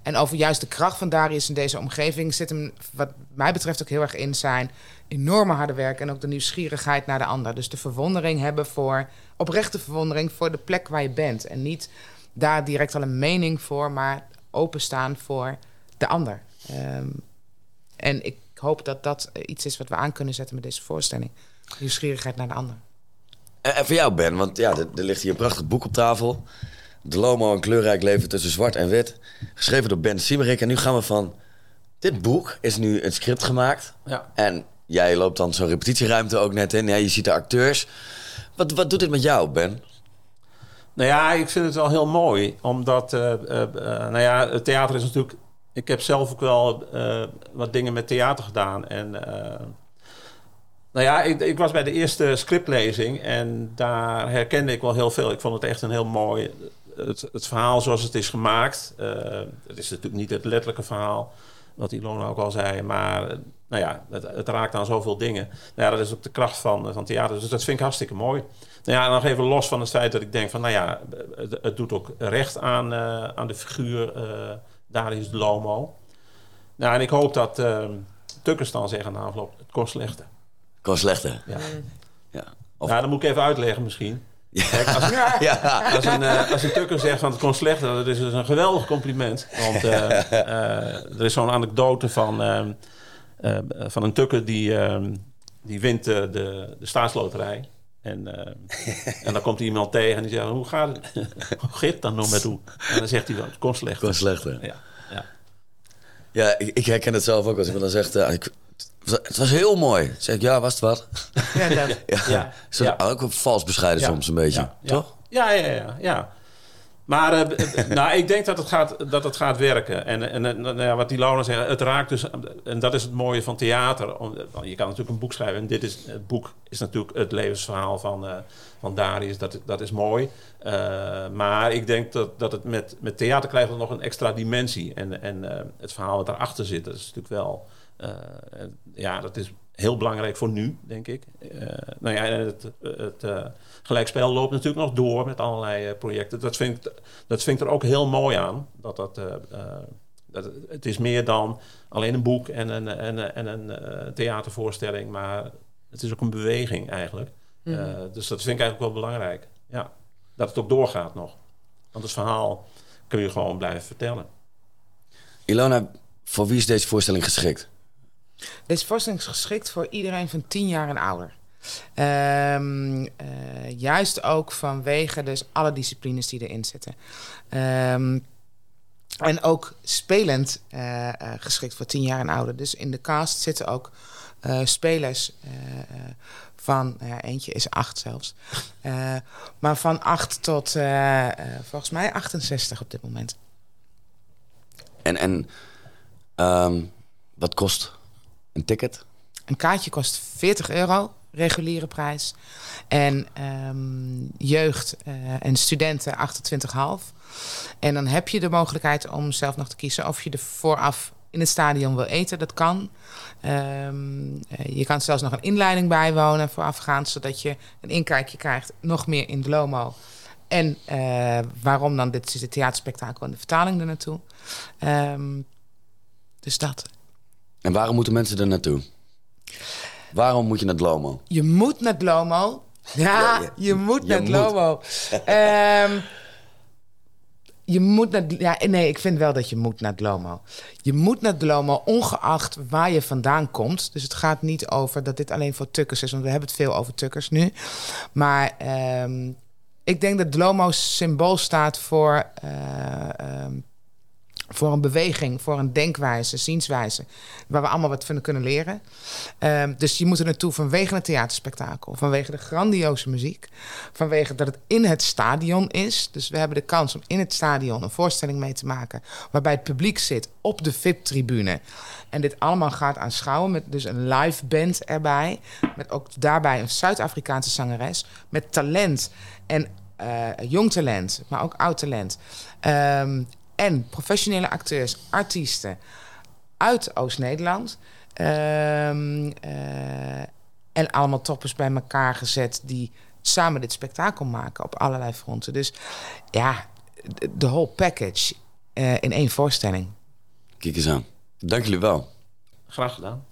En over juist de kracht van Darius in deze omgeving zit hem, wat mij betreft, ook heel erg in zijn enorme harde werk en ook de nieuwsgierigheid naar de ander. Dus de verwondering hebben voor, oprechte verwondering voor de plek waar je bent. En niet daar direct al een mening voor, maar openstaan voor de ander. Ehm, en ik hoop dat dat iets is wat we aan kunnen zetten met deze voorstelling. Nieuwsgierigheid naar de ander. En, en voor jou, Ben, want ja, er, er ligt hier een prachtig boek op tafel. De Lomo, een kleurrijk leven tussen zwart en wit. Geschreven door Ben Siemerik. En nu gaan we van... Dit boek is nu een script gemaakt. Ja. En jij loopt dan zo'n repetitieruimte ook net in. Ja, je ziet de acteurs. Wat, wat doet dit met jou, Ben? Nou ja, ik vind het wel heel mooi. Omdat, eh, eh, eh, nou ja, het theater is natuurlijk... Ik heb zelf ook wel eh, wat dingen met theater gedaan. En eh, nou ja, ik, ik was bij de eerste scriptlezing en daar herkende ik wel heel veel. Ik vond het echt een heel mooi... Het, het verhaal zoals het is gemaakt. eh, het is natuurlijk niet het letterlijke verhaal, wat Ilona ook al zei. Maar nou ja, het, het raakt aan zoveel dingen. Nou ja, dat is ook de kracht van, van theater. Dus dat vind ik hartstikke mooi. Nou ja, nog even los van het feit dat ik denk van... nou ja, het, doet ook recht aan, aan de figuur Darius de Lomo. Nou, en ik hoop dat uh, Tukkers dan zeggen na afloop... het kon slechter. Kon slechter. Ja. Ja. Of... ja, dat moet ik even uitleggen misschien. Ja. Kijk, als, ja. als, een, uh, als een tukker zegt van het kon slechter, dat is dus een geweldig compliment. Want uh, uh, er is zo'n anekdote van, van een tukker die, die wint de, de staatsloterij. En, en dan komt iemand tegen en die zegt, hoe gaat het? Hoe gaat het dan nog met hoe? En dan zegt hij, het kon slechter. Kon slechter. Ja, ja. ja ik, ik, herken het zelf ook als iemand dan zegt, ik, het was heel mooi. Dan zeg ik, ja, was het wat? Ja, dat. ja. ja. Zo, ja. Ook vals bescheiden soms een beetje, toch? Ja, ja, ja. ja. Maar uh, nou, ik denk dat het gaat, dat het gaat werken. En, en, nou ja, wat die Laura zegt, het raakt dus... En dat is het mooie van theater. Je kan natuurlijk een boek schrijven. En dit is, het boek is natuurlijk het levensverhaal van, uh, van Darius. Dat, dat is mooi. Uh, maar ik denk dat, dat het met, met theater krijgt nog een extra dimensie. En, en het verhaal wat daarachter zit, dat is natuurlijk wel... ja, dat is heel belangrijk voor nu, denk ik. Uh, nou ja, het, het uh, gelijkspel loopt natuurlijk nog door met allerlei uh, projecten. Dat vind, ik, dat vind ik er ook heel mooi aan. Dat dat, dat, het is meer dan alleen een boek en een, en, en een theatervoorstelling, maar het is ook een beweging eigenlijk. Mm. dus dat vind ik eigenlijk wel belangrijk. Ja, dat het ook doorgaat nog. Want het verhaal kun je gewoon blijven vertellen. Ilona, voor wie is deze voorstelling geschikt? Deze voorstelling is geschikt voor iedereen van 10 jaar en ouder. Um, uh, juist ook vanwege dus alle disciplines die erin zitten. Um, en ook spelend uh, uh, geschikt voor 10 jaar en ouder. Dus in de cast zitten ook spelers van, eentje is 8 zelfs. maar van 8 tot volgens mij 68 op dit moment. En, en um, wat kost een ticket? Een kaartje kost 40 euro, reguliere prijs. En um, jeugd uh, en studenten 28,5. En dan heb je de mogelijkheid om zelf nog te kiezen of je er vooraf in het stadion wil eten. Dat kan. Um, je kan zelfs nog een inleiding bijwonen voorafgaand, zodat je een inkijkje krijgt, nog meer in de Lomo. En uh, waarom dan? Dit het theaterspektakel en de vertaling er. Um, dus dat. En waarom moeten mensen er naartoe? Waarom moet je naar het Lomo? Je moet naar het Lomo. Ja, je moet naar het Lomo. um, je moet naar... Ja, nee, ik vind wel dat je moet naar het Lomo. Je moet naar het Lomo, ongeacht waar je vandaan komt. Dus het gaat niet over dat dit alleen voor tukkers is. Want we hebben het veel over tukkers nu. Maar um, ik denk dat het Lomo symbool staat voor... Uh, um, voor een beweging, voor een denkwijze, zienswijze, waar we allemaal wat van kunnen leren. Um, dus je moet er naartoe vanwege het theaterspektakel, vanwege de grandioze muziek, vanwege dat het in het stadion is. Dus we hebben de kans om in het stadion een voorstelling mee te maken, waarbij het publiek zit op de VIP-tribune. En dit allemaal gaat aanschouwen met dus een live band erbij, met ook daarbij een Zuid-Afrikaanse zangeres, met talent en uh, jong talent, maar ook oud talent. Um, en professionele acteurs, artiesten uit Oost-Nederland. Um, uh, en allemaal toppers bij elkaar gezet die samen dit spektakel maken op allerlei fronten. Dus ja, de whole package. eh, in één voorstelling. Kijk eens aan. Dank jullie wel. Graag gedaan.